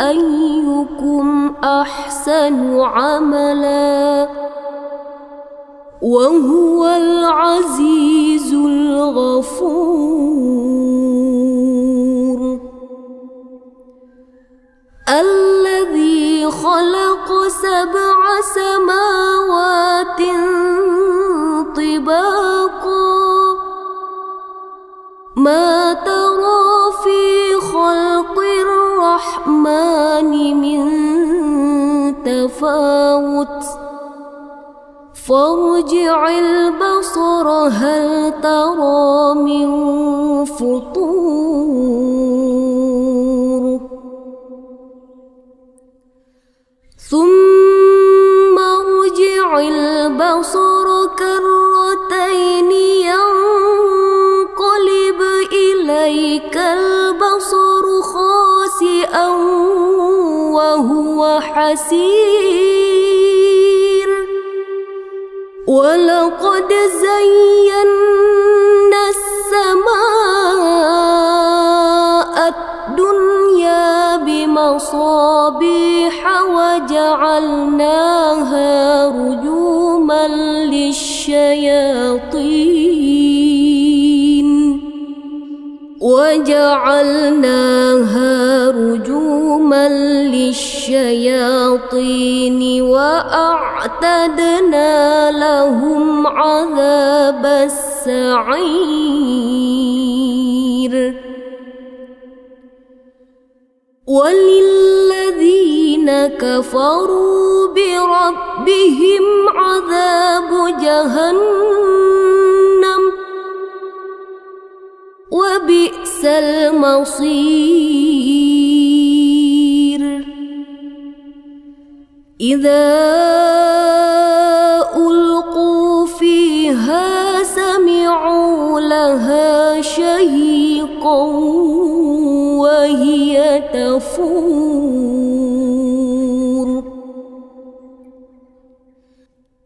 أيكم أحسن عملا وهو العزيز الغفور الذي خلق سبع سماوات طباقا ما من تفاوت. فارجع البصر هل ترى من فطور؟ ثم حسير ولقد زينا السماء الدنيا بمصابيح وجعلناها وجعلناها رجوما للشياطين وأعتدنا لهم عذاب السعير. وللذين كفروا بربهم عذاب جهنم وبئس المصير. إذا ألقوا فيها سمعوا لها شهيقا وهي تفور.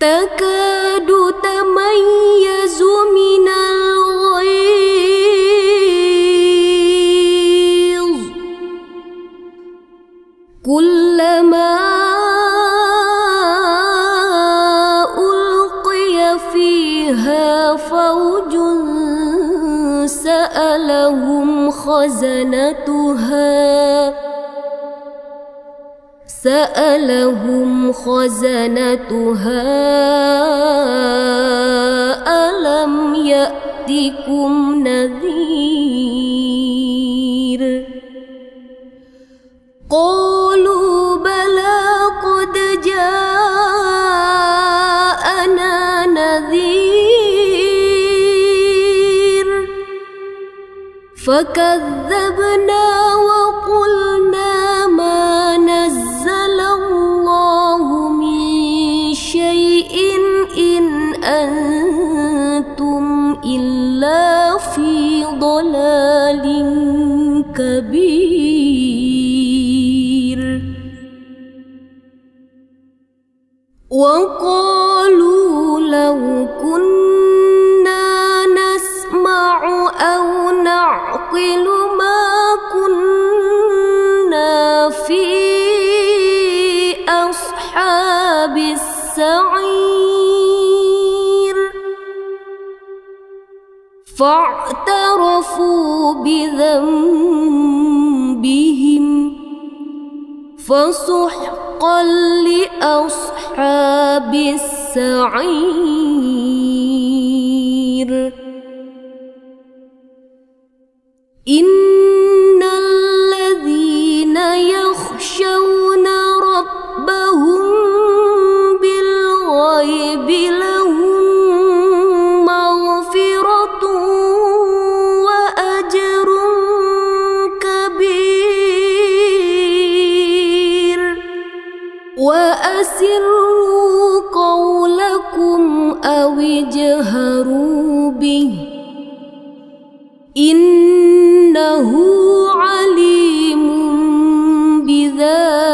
تكاد تميز سألهم خزنتها. ألم يأتكم نذير؟ قالوا بلى قد جاءنا نذير. فكذبنا وقلنا كبير. وقالوا لو كنا نسمع أو نعقل ما كنا في أصحاب السعير. فاعترفوا بذنبهم فسحقا لأصحاب السعير.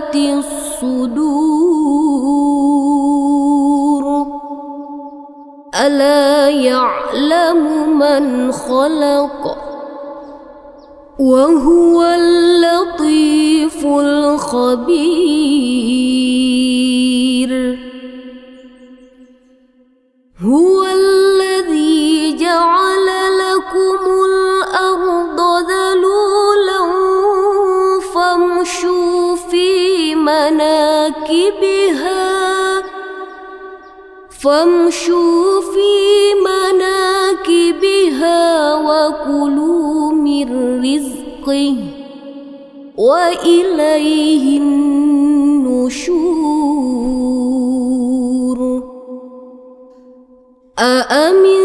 بذات الصدور. ألا يعلم من خلق وهو اللطيف الخبير. فامشوا في مناكبها وكلوا من رزقه وإليه النشور. أأمنتم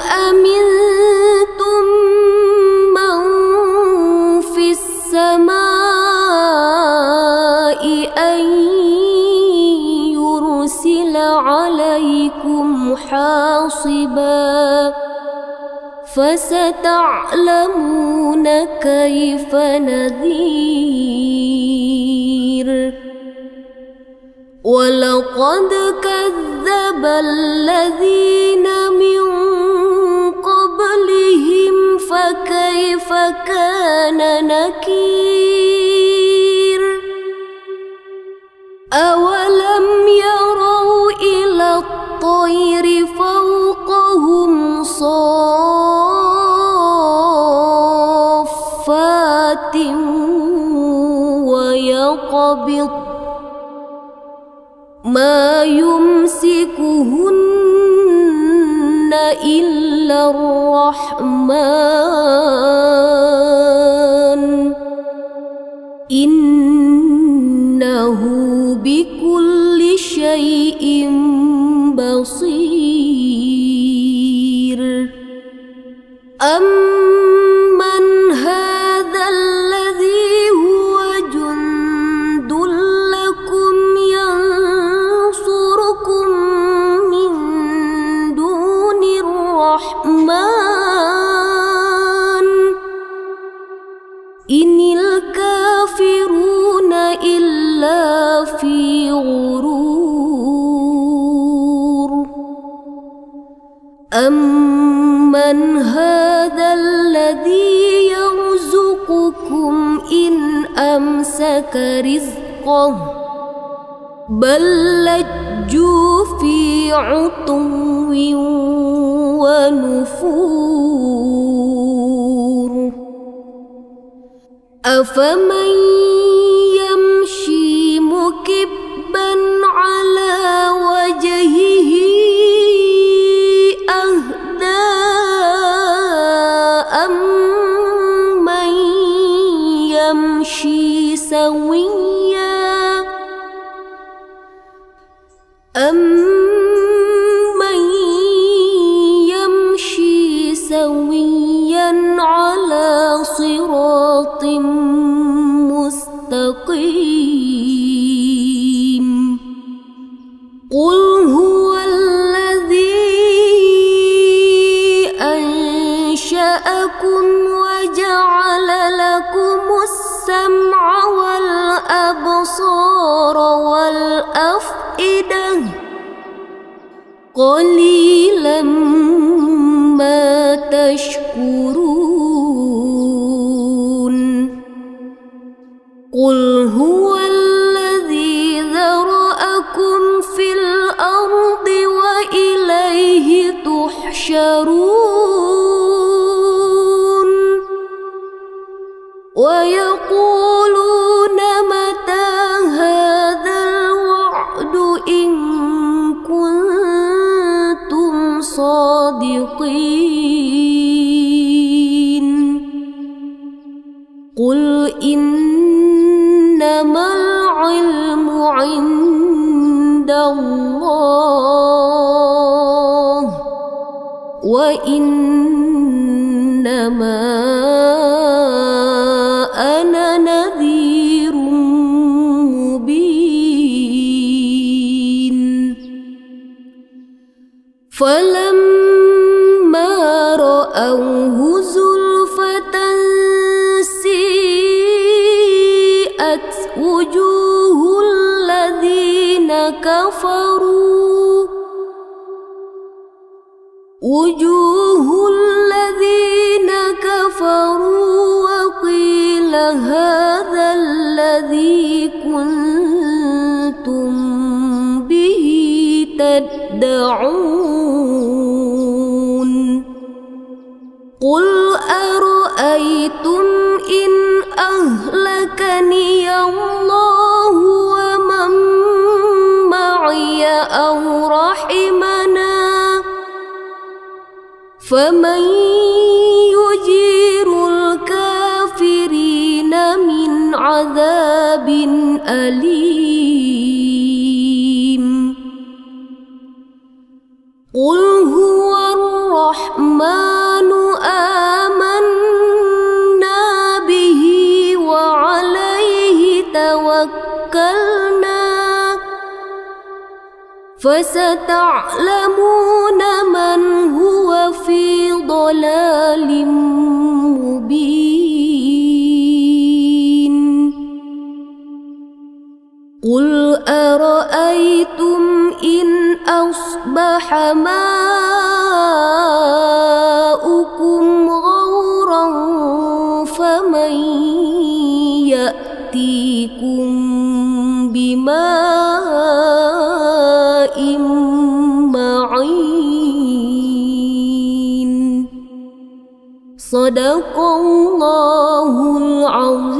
أمنتم من في السماء أن يرسل عليكم حاصبا فستعلمون كيف نذير. ولقد كذب الذين من فكيف كان نكير؟ أولم يروا إلى الطير فوقهم صافات ويقبض ما يمسكهن إلا الرحمن. إنه الكافرون إلا في غرور. أمن هذا الذي يرزقكم إن أمسك رزقه؟ بل لجوا في عتو ونفور. أفمن أنشأكم وجعل لكم السمع والأبصار والأفئدة قليلا ما تشكرون. قل هو الذي ذرأكم في الأرض وإليه تحشرون. قل إنما العلم عند الله وإنما أنا نذير مبين فلما رأوه وجوه الذين كفروا وقيل هذا الذي كنتم به تدعون فمن يجير الكافرين من عذاب أليم. قل هو الرحمن آمنا به وعليه توكلنا. فستعلمون من هو في ضلال مبين. قل أرأيتم إن أصبح ماؤكم غورا فمن يأتيكم صدق الله العظيم.